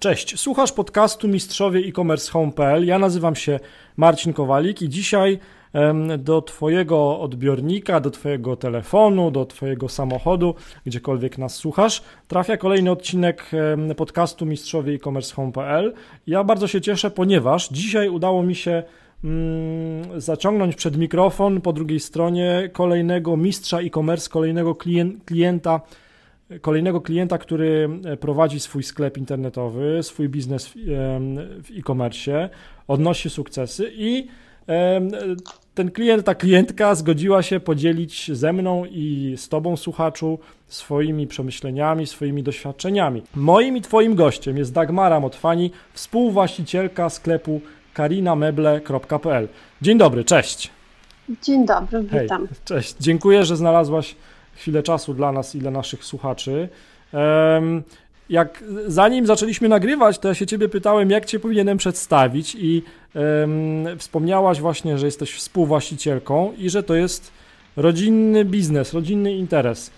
Cześć, słuchasz podcastu Mistrzowie e-commerce home.pl. Ja nazywam się Marcin Kowalik i dzisiaj do Twojego odbiornika, do Twojego telefonu, do Twojego samochodu, gdziekolwiek nas słuchasz, trafia kolejny odcinek podcastu Mistrzowie e-commerce home.pl. Ja bardzo się cieszę, ponieważ dzisiaj udało mi się mm, zaciągnąć przed mikrofon po drugiej stronie kolejnego mistrza e-commerce, kolejnego klienta kolejnego klienta, który e, prowadzi swój sklep internetowy, swój biznes w e-commerce, odnosi sukcesy i ten klient, ta klientka zgodziła się podzielić ze mną i z Tobą, słuchaczu, swoimi przemyśleniami, swoimi doświadczeniami. Moim i Twoim gościem jest Dagmara Motwani, współwłaścicielka sklepu karinameble.pl. Dzień dobry, cześć. Dzień dobry, witam. Hej, cześć, dziękuję, że znalazłaś chwilę czasu dla nas i dla naszych słuchaczy. Jak zanim zaczęliśmy nagrywać, to ja się ciebie pytałem, jak cię powinienem przedstawić i wspomniałaś właśnie, że jesteś współwłaścicielką i że to jest rodzinny biznes, rodzinny interes.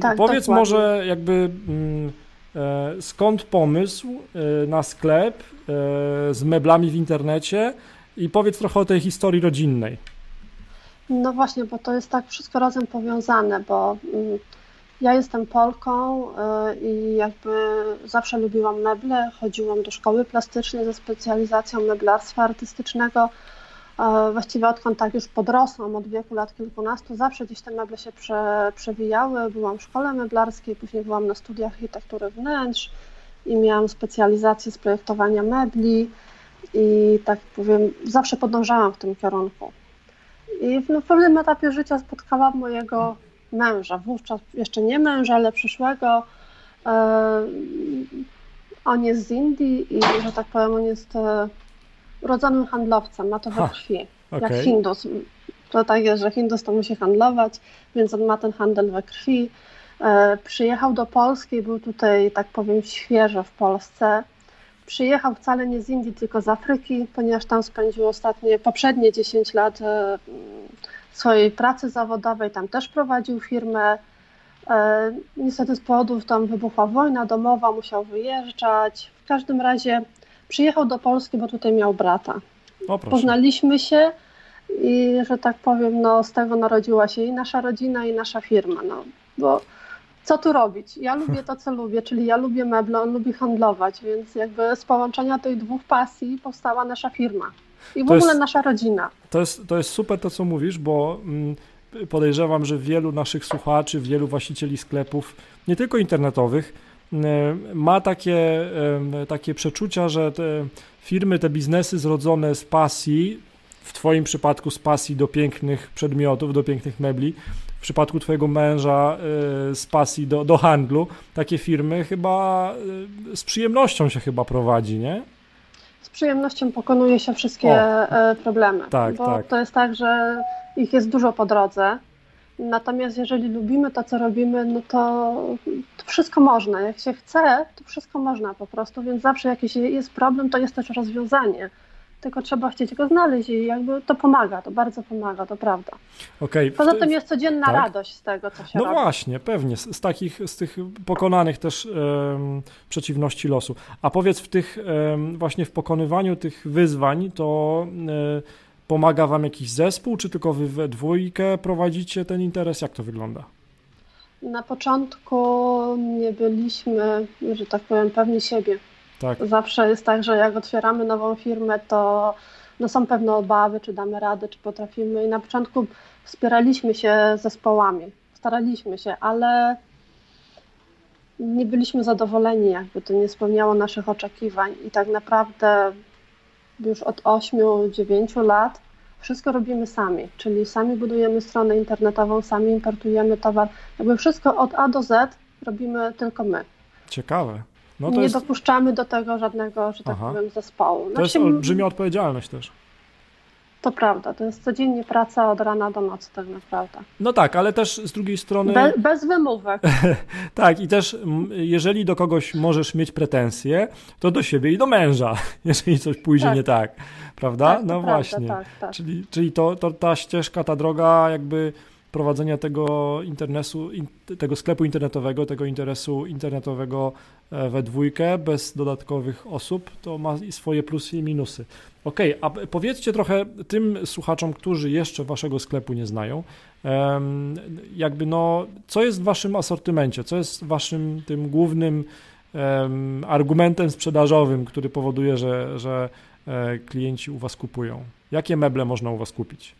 Tak, powiedz dokładnie. może jakby um, e, skąd pomysł e, na sklep e, z meblami w internecie i powiedz trochę o tej historii rodzinnej. No właśnie, bo to jest tak wszystko razem powiązane, bo mm, ja jestem Polką y, i jakby zawsze lubiłam meble, chodziłam do szkoły plastycznej ze specjalizacją meblarstwa artystycznego. Właściwie odkąd tak już podrosłam, od wieku lat kilkunastu, zawsze gdzieś te meble się prze, przewijały. Byłam w szkole meblarskiej, później byłam na studiach architektury wnętrz i miałam specjalizację z projektowania mebli i tak powiem, zawsze podążałam w tym kierunku. I w, pewnym etapie życia spotkałam mojego męża, wówczas jeszcze nie męża, ale przyszłego. E, on jest z Indii i, że tak powiem, on jest e, urodzonym handlowcem, ma to we krwi, okay. jak Hindus. To tak jest, że Hindus to musi handlować, więc on ma ten handel we krwi. E, przyjechał do Polski, był tutaj, tak powiem, świeżo w Polsce. Przyjechał wcale nie z Indii, tylko z Afryki, ponieważ tam spędził ostatnie, poprzednie 10 lat e, swojej pracy zawodowej, tam też prowadził firmę. E, niestety z powodów tam wybuchła wojna domowa, musiał wyjeżdżać. W każdym razie przyjechał do Polski, bo tutaj miał brata. O, Poznaliśmy się i, że tak powiem, no, z tego narodziła się i nasza rodzina, i nasza firma. No, bo co tu robić? Ja lubię to, co lubię, czyli ja lubię meble, on lubi handlować, więc jakby z połączenia tych dwóch pasji powstała nasza firma i w to ogóle jest, nasza rodzina. To jest, to jest super to, co mówisz, bo mm, podejrzewam, że wielu naszych słuchaczy, wielu właścicieli sklepów, nie tylko internetowych, mm, ma takie, takie przeczucia, że te firmy, te biznesy zrodzone z pasji, w Twoim przypadku z pasji do pięknych przedmiotów, do pięknych mebli, w przypadku Twojego męża y, z pasji do, do handlu, takie firmy chyba y, z przyjemnością się chyba prowadzi, nie? Z przyjemnością pokonuje się wszystkie o, y, problemy. Tak, bo tak. to jest tak, że ich jest dużo po drodze. Natomiast jeżeli lubimy to, co robimy, no to, to, wszystko można. Jak się chce, to wszystko można po prostu, więc zawsze jakiś jest problem, to jest też rozwiązanie tylko trzeba chcieć go znaleźć i jakby to pomaga, to bardzo pomaga, to prawda. Okay. Poza tym jest codzienna tak? radość z tego, co się no robi. No właśnie, pewnie, z, z, takich, z tych pokonanych też um, przeciwności losu. A powiedz, w tych um, właśnie w pokonywaniu tych wyzwań, to um, pomaga wam jakiś zespół, czy tylko wy we dwójkę prowadzicie ten interes? Jak to wygląda? Na początku nie byliśmy, że tak powiem, pewni siebie tak. Zawsze jest tak, że jak otwieramy nową firmę, to no są pewne obawy, czy damy radę, czy potrafimy. I na początku wspieraliśmy się zespołami, staraliśmy się, ale nie byliśmy zadowoleni, jakby to nie spełniało naszych oczekiwań. I tak naprawdę już od 8-9 lat wszystko robimy sami, czyli sami budujemy stronę internetową, sami importujemy towar. Jakby wszystko od A do Z robimy tylko my. Ciekawe. No nie jest... dopuszczamy do tego żadnego, że tak Aha. powiem, zespołu. No to jest olbrzymia odpowiedzialność też. To prawda, to jest codziennie praca od rana do nocy tak naprawdę. No tak, ale też z drugiej strony... Be, bez wymówek. tak, i też jeżeli do kogoś możesz mieć pretensje, to do siebie i do męża, jeżeli coś pójdzie tak. nie tak, prawda? Tak, no właśnie. Tak, tak. Czyli, czyli to, to ta ścieżka, ta droga jakby prowadzenia tego internetu, tego sklepu internetowego, tego interesu internetowego e, we dwójkę, bez dodatkowych osób, to ma swoje plusy i minusy. Ok, a powiedzcie trochę tym słuchaczom, którzy jeszcze waszego sklepu nie znają, jakby no, co jest w waszym asortymencie, co jest waszym tym głównym argumentem sprzedażowym, który powoduje, że, że e, klienci u was kupują. Jakie meble można u was kupić?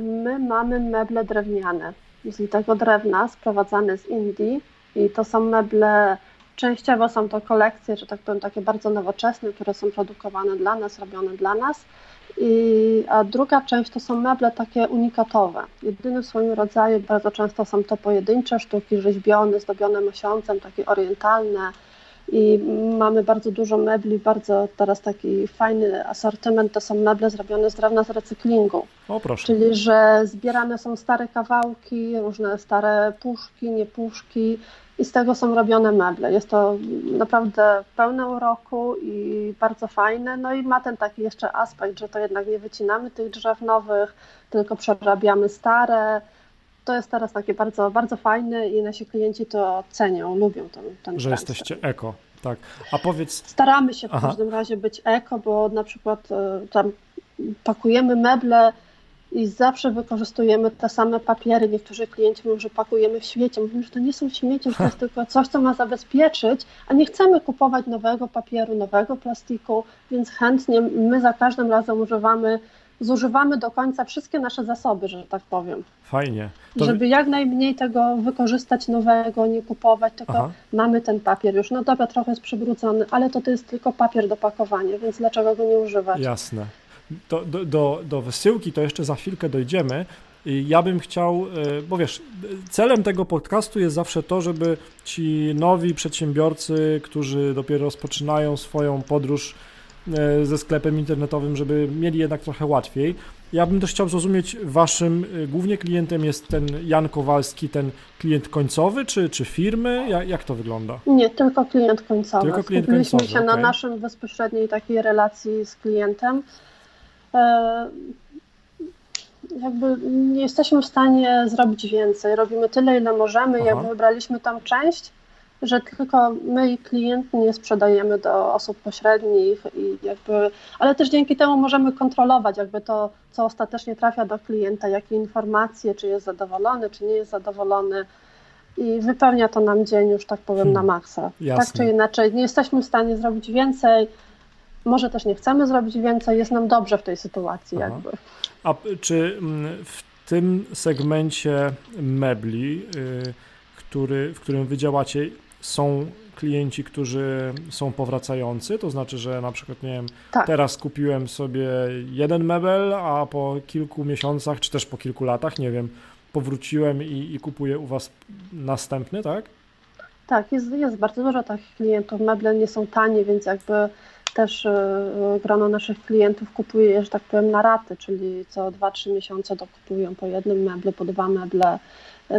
My mamy meble drewniane, z tego drewna sprowadzane z Indii i to są meble, częściowo są to kolekcje, że tak powiem, takie bardzo nowoczesne, które są produkowane dla nas, robione dla nas. I, a druga część to są meble takie unikatowe. Jedyne w swoim rodzaju, bardzo często są to pojedyncze sztuki rzeźbione, zdobione mosiącem, takie orientalne, i mamy bardzo dużo mebli, bardzo teraz taki fajny asortyment to są meble zrobione z drewna z recyklingu. O proszę. Czyli, że zbierane są stare kawałki, różne stare puszki, nie puszki i z tego są robione meble. Jest to naprawdę pełne uroku i bardzo fajne. No i ma ten taki jeszcze aspekt, że to jednak nie wycinamy tych drzew nowych, tylko przerabiamy stare to jest teraz takie bardzo, bardzo fajne i nasi klienci to cenią, lubią ten, ten Że jesteście eko, tak. A powiedz... Staramy się w Aha. każdym razie być eko, bo na przykład e, tam pakujemy meble i zawsze wykorzystujemy te same papiery. Niektórzy klienci mówią, że pakujemy w świecie. Mówimy, że to nie są śmiecie, że to jest tylko coś, co ma zabezpieczyć, a nie chcemy kupować nowego papieru, nowego plastiku, więc chętnie my za każdym razem używamy zużywamy do końca wszystkie nasze zasoby, że tak powiem. Fajnie. To... Żeby jak najmniej tego wykorzystać nowego, nie kupować, tylko Aha. mamy ten papier już. No dobra, trochę jest przywrócony, ale to, to jest tylko papier do pakowania, więc dlaczego go nie używać? Jasne. Do, do, do, do wysyłki to jeszcze za chwilkę dojdziemy. Ja bym chciał, e, bo wiesz, celem tego podcastu jest zawsze to, żeby ci nowi przedsiębiorcy, którzy dopiero rozpoczynają swoją podróż ze sklepem internetowym, żeby mieli jednak trochę łatwiej. Ja bym też chciał zrozumieć, waszym e, głównie klientem jest ten Jan Kowalski, ten klient końcowy, czy, czy firmy? Jak, jak to wygląda? Nie, tylko klient końcowy. Tylko klient Skupiliśmy końcowy, się okay. na naszym bezpośredniej takiej relacji z klientem. E, jakby nie jesteśmy w stanie zrobić więcej. Robimy tyle, ile możemy. Aha. Jak wybraliśmy tam część, że tylko my i klient nie sprzedajemy do osób pośrednich i jakby, ale też dzięki temu możemy kontrolować jakby to, co ostatecznie trafia do klienta, jakie informacje, czy jest zadowolony, czy nie jest zadowolony i wypełnia to nam dzień już tak powiem hmm, na maksa. Jasne. Tak czy inaczej, nie jesteśmy w stanie zrobić więcej, może też nie chcemy zrobić więcej, jest nam dobrze w tej sytuacji Aha. jakby. A czy mm, w tym segmencie mebli, y, który, w którym wy działacie, są klienci, którzy są powracający, to znaczy, że na przykład, nie wiem, tak. teraz kupiłem sobie jeden mebel, a po kilku miesiącach, czy też po kilku latach, nie wiem, powróciłem i, i kupuję u Was następny, tak? Tak, jest, jest bardzo dużo takich klientów. Meble nie są tanie, więc jakby też yy, grono naszych klientów kupuje, że tak powiem, na raty, czyli co 2-3 miesiące dokupują po jednym meble, po dwa meble.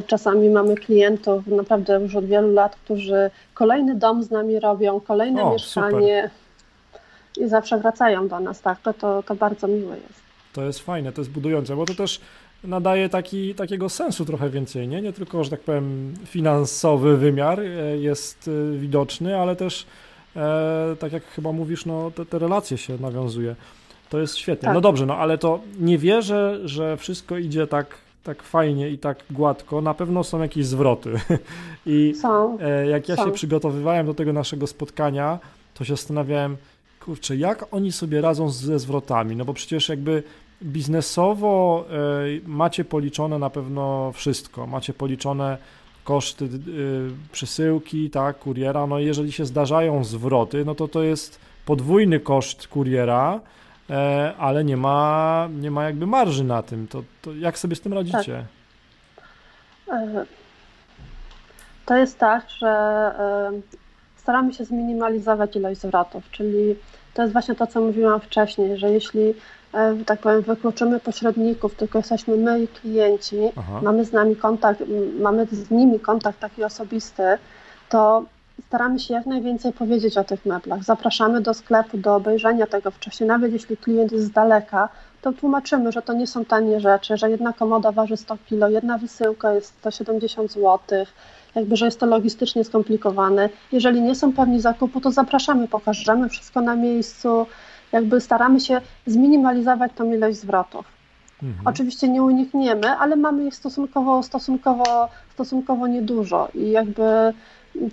Czasami mamy klientów naprawdę już od wielu lat, którzy kolejny dom z nami robią, kolejne o, mieszkanie super. i zawsze wracają do nas. Tak, to, to, to bardzo miłe jest. To jest fajne, to jest budujące, bo to też nadaje taki, takiego sensu trochę więcej, nie? Nie tylko, że tak powiem, finansowy wymiar e, jest e, widoczny, ale też, e, tak jak chyba mówisz, no, te, te relacje się nawiązuje. To jest świetne. Tak. No dobrze, no ale to nie wierzę, że wszystko idzie tak tak fajnie i tak gładko, na pewno są jakieś zwroty. I są, e, jak ja są. się przygotowywałem do tego naszego spotkania, to się zastanawiałem, kurczę, jak oni sobie radzą ze zwrotami? No bo przecież jakby biznesowo e, macie policzone na pewno wszystko. Macie policzone koszty e, przesyłki, tak, kuriera. No jeżeli się zdarzają zwroty, no to to jest podwójny koszt kuriera E, ale nie ma, nie ma jakby marży na tym. To, to jak sobie z tym radzicie? Tak. E, to jest tak, że e, staramy się zminimalizować ilość zwrotów, czyli to jest właśnie to, co mówiłam wcześniej, że jeśli tak powiem, wykluczymy pośredników, tylko jesteśmy my i klienci, Aha. mamy z nami kontakt, mamy z nimi kontakt taki osobisty, to staramy się jak najwięcej powiedzieć o tych meblach. Zapraszamy do sklepu, do obejrzenia tego wcześniej. Nawet jeśli klient jest z daleka, to tłumaczymy, że to nie są tanie rzeczy, że jedna komoda waży 100 kg, jedna wysyłka jest 170 zł, jakby, że jest to logistycznie skomplikowane. Jeżeli nie są pewni zakupu, to zapraszamy, pokażemy wszystko na miejscu, jakby staramy się zminimalizować tą ilość zwrotów. Mhm. Oczywiście nie unikniemy, ale mamy ich stosunkowo, stosunkowo, stosunkowo niedużo i jakby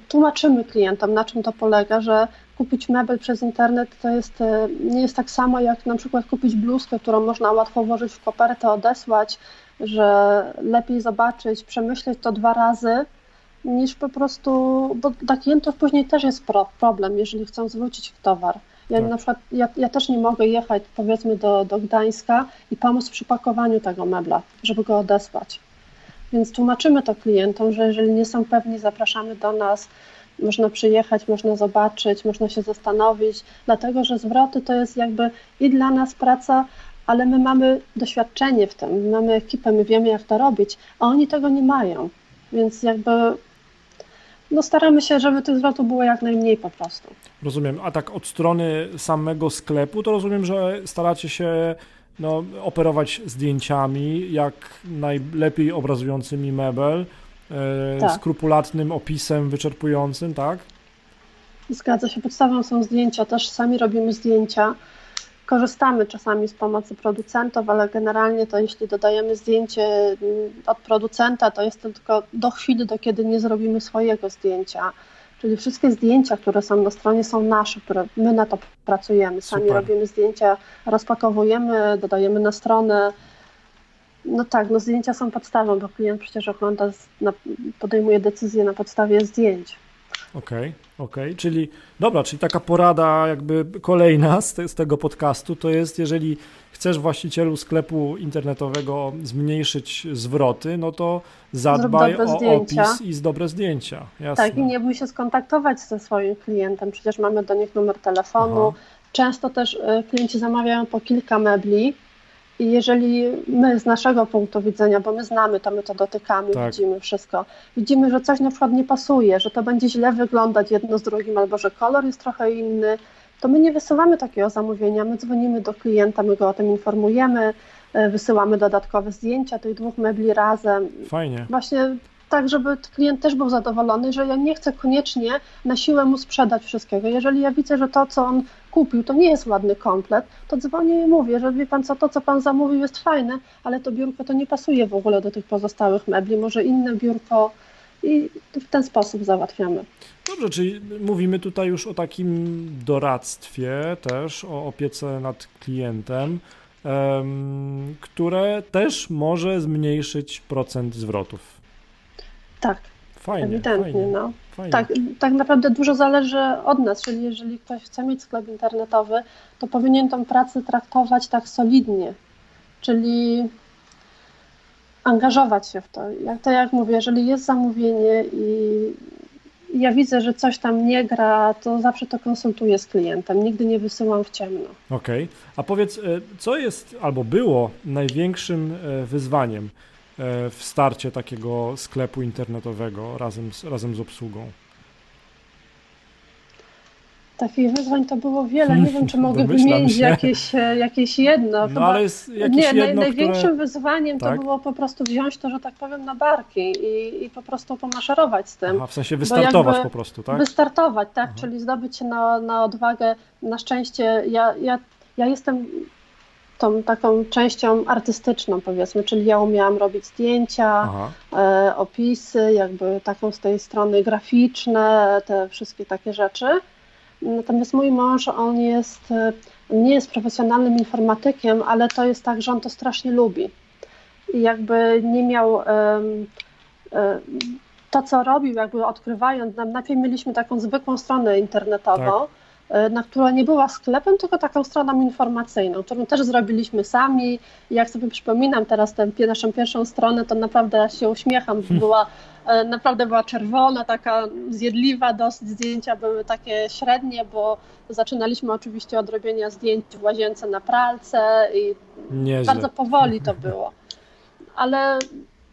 tłumaczymy klientom, na czym to polega, że kupić mebel przez internet to jest, e, nie jest tak samo jak na przykład kupić bluzkę, którą można łatwo włożyć w kopertę, odesłać, że lepiej zobaczyć, przemyśleć to dwa razy, niż po prostu, bo dla klientów później też jest problem, jeżeli chcą zwrócić towar. Ja tak. na przykład, ja, ja, też nie mogę jechać powiedzmy do, do Gdańska i pomóc przy pakowaniu tego mebla, żeby go odesłać. Więc tłumaczymy to klientom, że jeżeli nie są pewni, zapraszamy do nas, można przyjechać, można zobaczyć, można się zastanowić, dlatego że zwroty to jest jakby i dla nas praca, ale my mamy doświadczenie w tym, my mamy ekipę, my wiemy jak to robić, a oni tego nie mają. Więc jakby no staramy się, żeby tych zwrotów było jak najmniej po prostu. Rozumiem. A tak od strony samego sklepu, to rozumiem, że staracie się no, operować zdjęciami, jak najlepiej obrazującymi mebel, e, tak. skrupulatnym opisem wyczerpującym, tak? Zgadza się. Podstawą są zdjęcia, też sami robimy zdjęcia. Korzystamy czasami z pomocy producentów, ale generalnie to jeśli dodajemy zdjęcie mm, od producenta, to jest to tylko do chwili, do kiedy nie zrobimy swojego zdjęcia. Czyli wszystkie zdjęcia, które są na stronie, są nasze, które my na to pracujemy. Sami Super. robimy zdjęcia, rozpakowujemy, dodajemy na stronę. No tak, no zdjęcia są podstawą, bo klient przecież ogląda, podejmuje decyzję na podstawie zdjęć. Okej, okay, okej, okay. czyli dobra, czyli taka porada jakby kolejna z, te, z, tego podcastu to jest, jeżeli chcesz właścicielu sklepu internetowego zmniejszyć zwroty, no to zadbaj o zdjęcia. opis i z dobre zdjęcia. Jasne. Tak, i nie bój się skontaktować ze swoim klientem, przecież mamy do nich numer telefonu. Aha. Często też y, klienci zamawiają po kilka mebli, i jeżeli my z naszego punktu widzenia, bo my znamy to, my to dotykamy, tak. widzimy wszystko, widzimy, że coś na przykład nie pasuje, że to będzie źle wyglądać jedno z drugim, albo że kolor jest trochę inny, to my nie wysyłamy takiego zamówienia, my dzwonimy do klienta, my go o tym informujemy, e, wysyłamy dodatkowe zdjęcia tych dwóch mebli razem. Fajnie. Właśnie tak, żeby klient też był zadowolony, że ja nie chcę koniecznie na siłę mu sprzedać wszystkiego. Jeżeli ja widzę, że to, co on kupił, to nie jest ładny komplet, to dzwonię i mówię, że wie pan co, to co pan zamówił jest fajne, ale to biurko to nie pasuje w ogóle do tych pozostałych mebli, może inne biurko i w ten sposób załatwiamy. Dobrze, czyli mówimy tutaj już o takim doradztwie też, o opiece nad klientem, które też może zmniejszyć procent zwrotów. Tak. Fajnie, ewidentnie, fajnie, no. Fajnie. Tak, tak naprawdę dużo zależy od nas, czyli jeżeli ktoś chce mieć sklep internetowy, to powinien tą pracę traktować tak solidnie, czyli angażować się w to. Jak to jak mówię, jeżeli jest zamówienie i ja widzę, że coś tam nie gra, to zawsze to konsultuję z klientem. Nigdy nie wysyłam w ciemno. Okej. Okay. A powiedz, e, co jest albo było największym e, wyzwaniem w starcie takiego sklepu internetowego razem z, razem z obsługą? Takich wyzwań to było wiele. Nie wiem, czy mogę wymienić jakieś, e, jakieś jedno. No, ale jest jakieś nie, jedno, największym które... wyzwaniem tak? to było po prostu wziąć to, że tak powiem, na barki i, i po prostu pomaszerować z tym. Aha, w sensie wystartować po prostu, tak? Wystartować, tak, Aha. czyli zdobyć się na, na odwagę. Na szczęście ja, ja, ja jestem tą taką częścią artystyczną, powiedzmy, czyli ja umiałam robić zdjęcia, e, opisy, jakby taką z tej strony graficzne, te wszystkie takie rzeczy. Natomiast mój mąż, on jest, e, nie jest profesjonalnym informatykiem, ale to jest tak, że on to strasznie lubi. I jakby nie miał. E, to, co robił, jakby odkrywając, najpierw mieliśmy taką zwykłą stronę internetową, tak E, na która nie była sklepem, tylko taką stroną informacyjną, którą też zrobiliśmy sami. Jak sobie przypominam teraz tę naszą pierwszą stronę, to naprawdę się uśmiecham. Hmm. Była, e, naprawdę była czerwona, taka zjedliwa, dosyć zdjęcia były takie średnie, bo zaczynaliśmy oczywiście od robienia zdjęć w łazience na pralce i Nieźle. bardzo powoli to było. Ale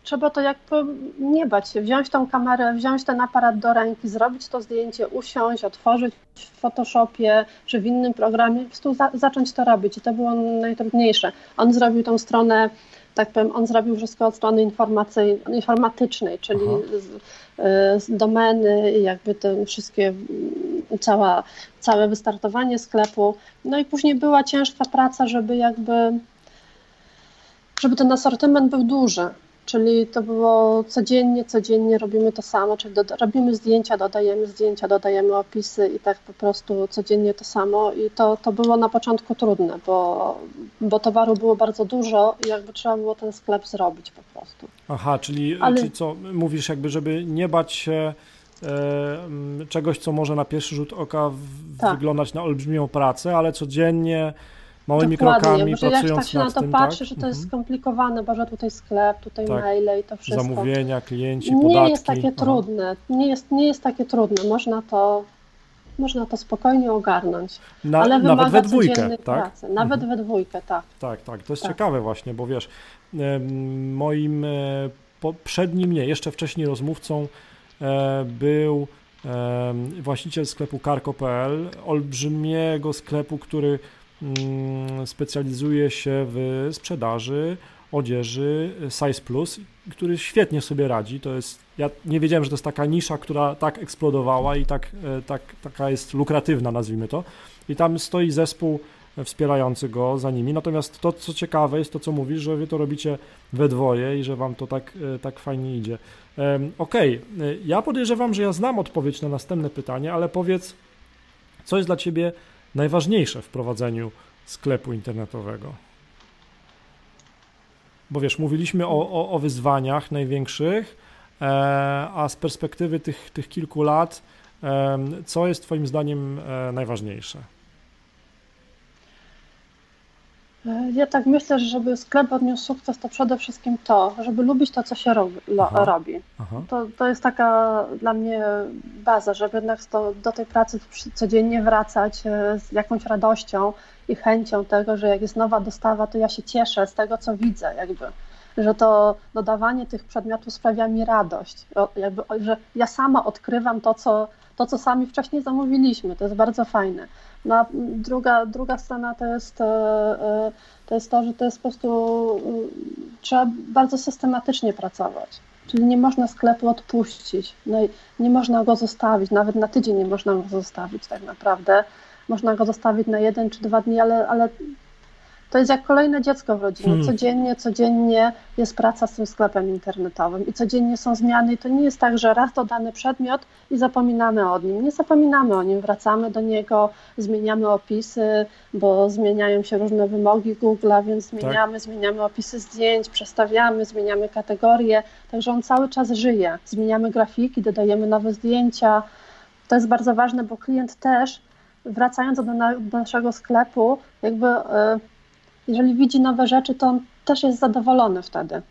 trzeba to jakby nie bać się, wziąć tą kamerę, wziąć ten aparat do ręki, zrobić to zdjęcie, usiąść, otworzyć w Photoshopie czy w innym programie, po prostu za, zacząć to robić i to było najtrudniejsze. On zrobił tą stronę, tak powiem, on zrobił wszystko od strony informatycznej, czyli z, z domeny jakby te wszystkie, cała, całe wystartowanie sklepu. No i później była ciężka praca, żeby jakby żeby ten asortyment był duży, czyli to było codziennie, codziennie robimy to samo, czyli robimy zdjęcia, dodajemy zdjęcia, dodajemy opisy i tak po prostu codziennie to samo i to, to było na początku trudne, bo, bo towaru było bardzo dużo i jakby trzeba było ten sklep zrobić po prostu. Aha, czyli, Ale... czyli co, mówisz jakby, żeby nie bać się e, czegoś, co może na pierwszy rzut oka tak. wyglądać na olbrzymią pracę, ale codziennie małymi Dokładnie, krokami, bo pracując jak tak się na to tym, patrzy, tak? że to jest mhm. skomplikowane, bo że tutaj sklep, tutaj tak. maile i to wszystko. Zamówienia, klienci, nie podatki. Nie jest takie Aha. trudne, nie jest, nie jest takie trudne, można to można to spokojnie ogarnąć, na, ale nawet we dwójkę, tak? pracy, nawet mhm. we dwójkę, tak. Tak, tak, to jest tak. ciekawe właśnie, bo wiesz, moim e, poprzednim, nie, jeszcze wcześniej rozmówcą e, był właściciel sklepu Karko.pl, olbrzymiego sklepu, który specjalizuje się w sprzedaży odzieży Size Plus, który świetnie sobie radzi. To jest, ja nie wiedziałem, że to jest taka nisza, która tak eksplodowała i tak, e, tak, taka jest lukratywna, nazwijmy to. I tam stoi zespół wspierający go za nimi. Natomiast to, co ciekawe, jest to, co mówisz, że wy to robicie we dwoje i że wam to tak, e, tak fajnie idzie. Okej, okay. E, ja podejrzewam, że ja znam odpowiedź na następne pytanie, ale powiedz, co jest dla ciebie najważniejsze w prowadzeniu sklepu internetowego? Bo wiesz, mówiliśmy o, o, o wyzwaniach największych, e, a z perspektywy tych, tych kilku lat, e, co jest Twoim zdaniem e, najważniejsze? Ja tak myślę, że żeby sklep odniósł sukces, to przede wszystkim to, żeby lubić to, co się robi. Aha, robi. Aha. To, to jest taka dla mnie baza, żeby jednak to, do tej pracy codziennie wracać e, z jakąś radością i chęcią tego, że jak jest nowa dostawa, to ja się cieszę z tego, co widzę, jakby. Że to dodawanie tych przedmiotów sprawia mi radość, jakby, że ja sama odkrywam to, co, to, co sami wcześniej zamówiliśmy. To jest bardzo fajne. No a druga, druga strona to jest, e, e, to jest to, że to jest po prostu e, trzeba bardzo systematycznie pracować. Czyli nie można sklepu odpuścić, no i nie można go zostawić, nawet na tydzień nie można go zostawić tak naprawdę. Można go zostawić na jeden czy dwa dni, ale, ale to jest jak kolejne dziecko w rodzinie. Hmm. Codziennie, codziennie jest praca z tym sklepem internetowym i codziennie są zmiany i to nie jest tak, że raz dodany przedmiot i zapominamy o nim. Nie zapominamy o nim, wracamy do niego, zmieniamy opisy, bo zmieniają się różne wymogi Google'a, więc tak. zmieniamy, tak. zmieniamy opisy zdjęć, przestawiamy, zmieniamy kategorie, także on cały czas żyje. Zmieniamy grafiki, dodajemy nowe zdjęcia. To jest bardzo ważne, bo klient też, wracając do, na, do naszego sklepu, jakby... Yy, jeżeli widzi nowe rzeczy, to on też jest zadowolony wtedy.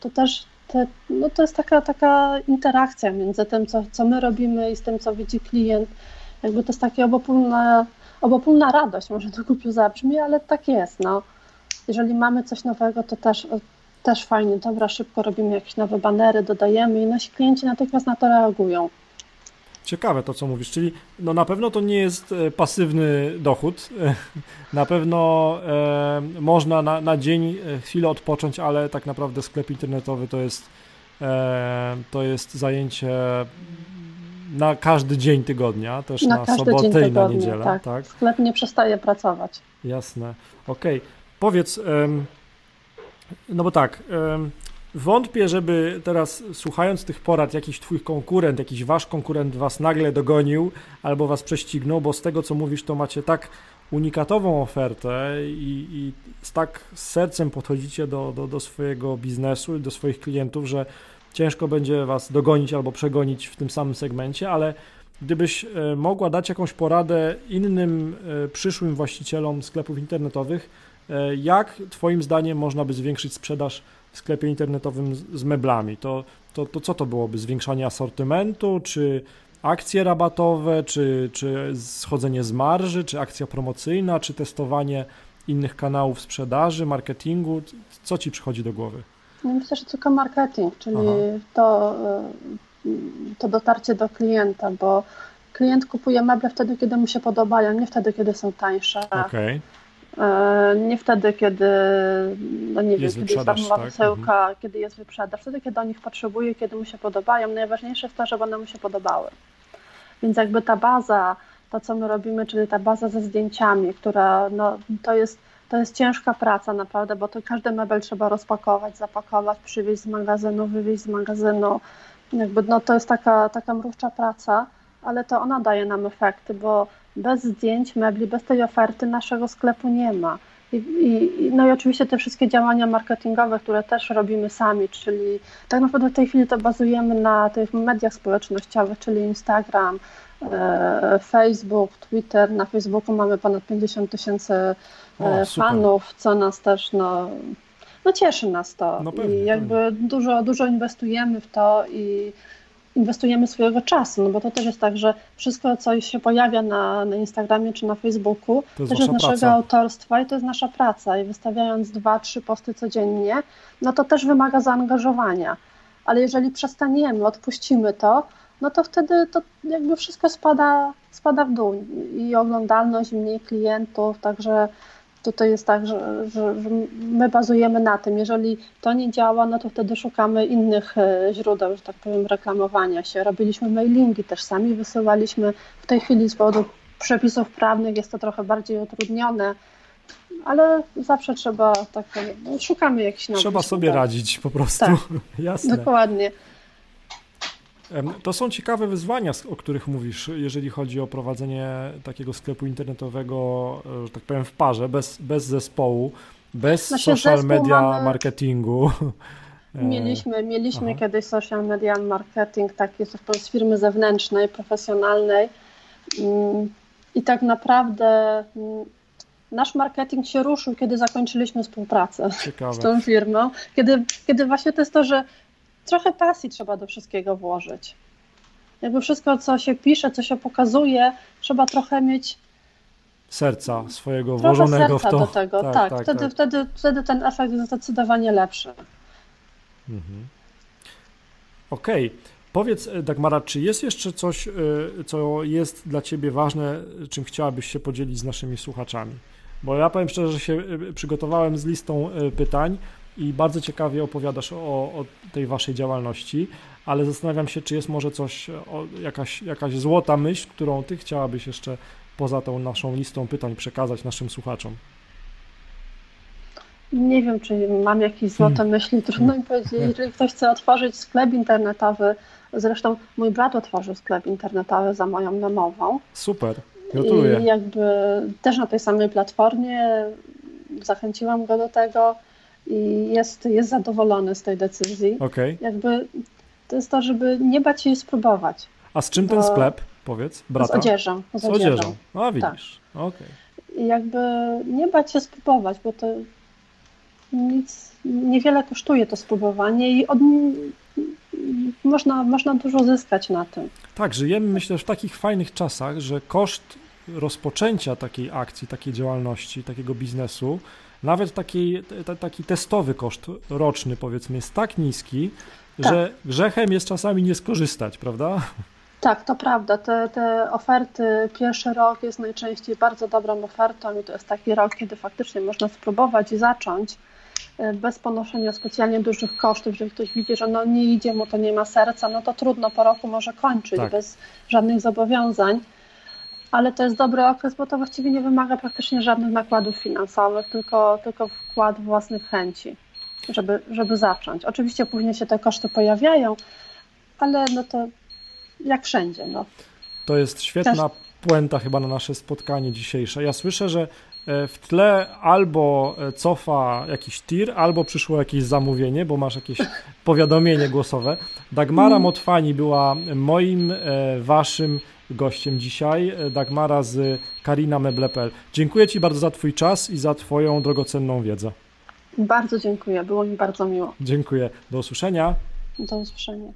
To też te, no to jest taka, taka interakcja między tym, co, co my robimy i z tym, co widzi klient. Jakby to jest taka obopólna, obopólna radość, może to głupio zabrzmi, ale tak jest. No. Jeżeli mamy coś nowego, to też, też fajnie, dobra, szybko robimy jakieś nowe banery, dodajemy i nasi klienci natychmiast na to reagują. Ciekawe to, co mówisz, czyli no na pewno to nie jest e, pasywny dochód. Na pewno e, można na, na dzień e, chwilę odpocząć, ale tak naprawdę sklep internetowy to jest, e, to jest zajęcie na każdy dzień tygodnia, też na, na sobotę tygodnia, i na niedzielę. Tak. tak. Sklep nie przestaje pracować. Jasne. Okej. Okay. Powiedz, no bo tak, Wątpię, żeby teraz słuchając tych porad jakiś twój konkurent, jakiś wasz konkurent was nagle dogonił albo was prześcignął, bo z tego co mówisz to macie tak unikatową ofertę i, i z tak sercem podchodzicie do, do, do swojego biznesu i do swoich klientów, że ciężko będzie was dogonić albo przegonić w tym samym segmencie, ale gdybyś e, mogła dać jakąś poradę innym e, przyszłym właścicielom sklepów internetowych, e, jak Twoim zdaniem można by zwiększyć sprzedaż w sklepie internetowym z, z meblami, to, to, to co to byłoby? Zwiększanie asortymentu, czy akcje rabatowe, czy, czy schodzenie z marży, czy akcja promocyjna, czy testowanie innych kanałów sprzedaży, marketingu? Co ci przychodzi do głowy? No myślę, że tylko marketing, czyli to, y, to dotarcie do klienta, bo klient kupuje meble wtedy, kiedy mu się podobają, nie wtedy, kiedy są tańsze. Okay. Nie wtedy, kiedy, no nie jest wiem, kiedy jest darmowa tak? wysyłka, mhm. kiedy jest wyprzedaż, wtedy, kiedy on ich potrzebuje, kiedy mu się podobają. Najważniejsze jest to, żeby one mu się podobały. Więc jakby ta baza, to co my robimy, czyli ta baza ze zdjęciami, która no, to jest to jest ciężka praca naprawdę, bo to każdy mebel trzeba rozpakować, zapakować, przywieźć z magazynu, wywieźć z magazynu. Jakby, no, to jest taka, taka mrówcza praca, ale to ona daje nam efekty, bo bez zdjęć mebli, bez tej oferty naszego sklepu nie ma. I, i, no i oczywiście te wszystkie działania marketingowe, które też robimy sami, czyli tak naprawdę w tej chwili to bazujemy na tych mediach społecznościowych, czyli Instagram, e, Facebook, Twitter. Na Facebooku mamy ponad 50 tysięcy e, fanów, co nas też no, no cieszy nas to. No pewnie, I jakby pewnie. dużo, dużo inwestujemy w to i inwestujemy swojego czasu, no bo to też jest tak, że wszystko, co się pojawia na, na Instagramie czy na Facebooku, to jest też jest naszego praca. autorstwa i to jest nasza praca. I wystawiając dwa, trzy posty codziennie, no to też wymaga zaangażowania. Ale jeżeli przestaniemy, odpuścimy to, no to wtedy to jakby wszystko spada, spada w dół i oglądalność, mniej klientów, także tutaj jest tak, że, że, że, my bazujemy na tym. Jeżeli to nie działa, no to wtedy szukamy innych e, źródeł, że tak powiem, reklamowania się. Robiliśmy mailingi, też sami wysyłaliśmy. W tej chwili z powodu przepisów prawnych jest to trochę bardziej utrudnione, ale zawsze trzeba tak no, szukamy jakichś nowych. Trzeba sobie radzić po prostu. Tak, Jasne. Dokładnie. To są ciekawe wyzwania, o których mówisz, jeżeli chodzi o prowadzenie takiego sklepu internetowego, e, że tak powiem, w parze, bez, bez zespołu, bez znaczy, social media mamy... marketingu. Mieliśmy, mieliśmy kiedyś social media marketing, taki z firmy zewnętrznej, profesjonalnej mm, i tak naprawdę mm, nasz marketing się ruszył, kiedy zakończyliśmy współpracę Ciekawe. z tą firmą, kiedy, kiedy właśnie to jest to, że trochę pasji trzeba do wszystkiego włożyć. Jakby wszystko, co się pisze, co się pokazuje, trzeba trochę mieć serca swojego trochę włożonego serca w to. do tego, tak, tak, tak, wtedy, tak. Wtedy, wtedy ten efekt jest zdecydowanie lepszy. Mhm. Okej. Okay. Powiedz, e, Dagmara, czy jest jeszcze coś, e, co jest dla Ciebie ważne, czym chciałabyś się podzielić z naszymi słuchaczami? Bo ja powiem szczerze, że się e, przygotowałem z listą pytań i bardzo ciekawie opowiadasz o, o, tej waszej działalności, ale zastanawiam się, czy jest może coś, o, jakaś, jakaś złota myśl, którą ty chciałabyś jeszcze poza tą naszą listą pytań przekazać naszym słuchaczom. Nie wiem, czy mam jakieś złote hmm. myśli, trudno mi powiedzieć. Jeżeli ktoś chce otworzyć sklep internetowy, zresztą mój brat otworzył sklep internetowy za moją namową. Super, gratuluję. I jakby też na tej samej platformie zachęciłam go do tego i jest, jest zadowolony z tej decyzji. Okay. Jakby to jest to, żeby nie bać się spróbować. A z czym ten sklep, powiedz, brata? Z odzieżą. Z, z odzieżą. odzieżą. A widzisz, tak. okej. Okay. Jakby nie bać się spróbować, bo to nic, niewiele kosztuje to spróbowanie i od, można, można dużo zyskać na tym. Tak, żyjemy myślę w takich fajnych czasach, że koszt rozpoczęcia takiej akcji, takiej działalności, takiego biznesu nawet taki, taki testowy koszt roczny, powiedzmy, jest tak niski, tak. że grzechem jest czasami nie skorzystać, prawda? Tak, to prawda. Te, te oferty, pierwszy rok jest najczęściej bardzo dobrą ofertą i to jest taki rok, kiedy faktycznie można spróbować i zacząć e, bez ponoszenia specjalnie dużych kosztów. Jeżeli ktoś widzi, że no nie idzie mu, to nie ma serca, no to trudno po roku może kończyć tak. bez żadnych zobowiązań ale to jest dobry okres, bo to właściwie nie wymaga praktycznie żadnych nakładów finansowych, tylko, tylko wkład własnych chęci, żeby, żeby zacząć. Oczywiście później się te koszty pojawiają, ale no to jak wszędzie. No. To jest świetna Też... puenta chyba na nasze spotkanie dzisiejsze. Ja słyszę, że e, w tle albo e, cofa jakiś tir, albo przyszło jakieś zamówienie, bo masz jakieś powiadomienie głosowe. Dagmara mm. Motwani była moim, e, waszym gościem dzisiaj, e, Dagmara z Karina Meble.pl. Dziękuję Ci bardzo za Twój czas i za Twoją drogocenną wiedzę. Bardzo dziękuję, było mi bardzo miło. Dziękuję. Do usłyszenia. Do usłyszenia.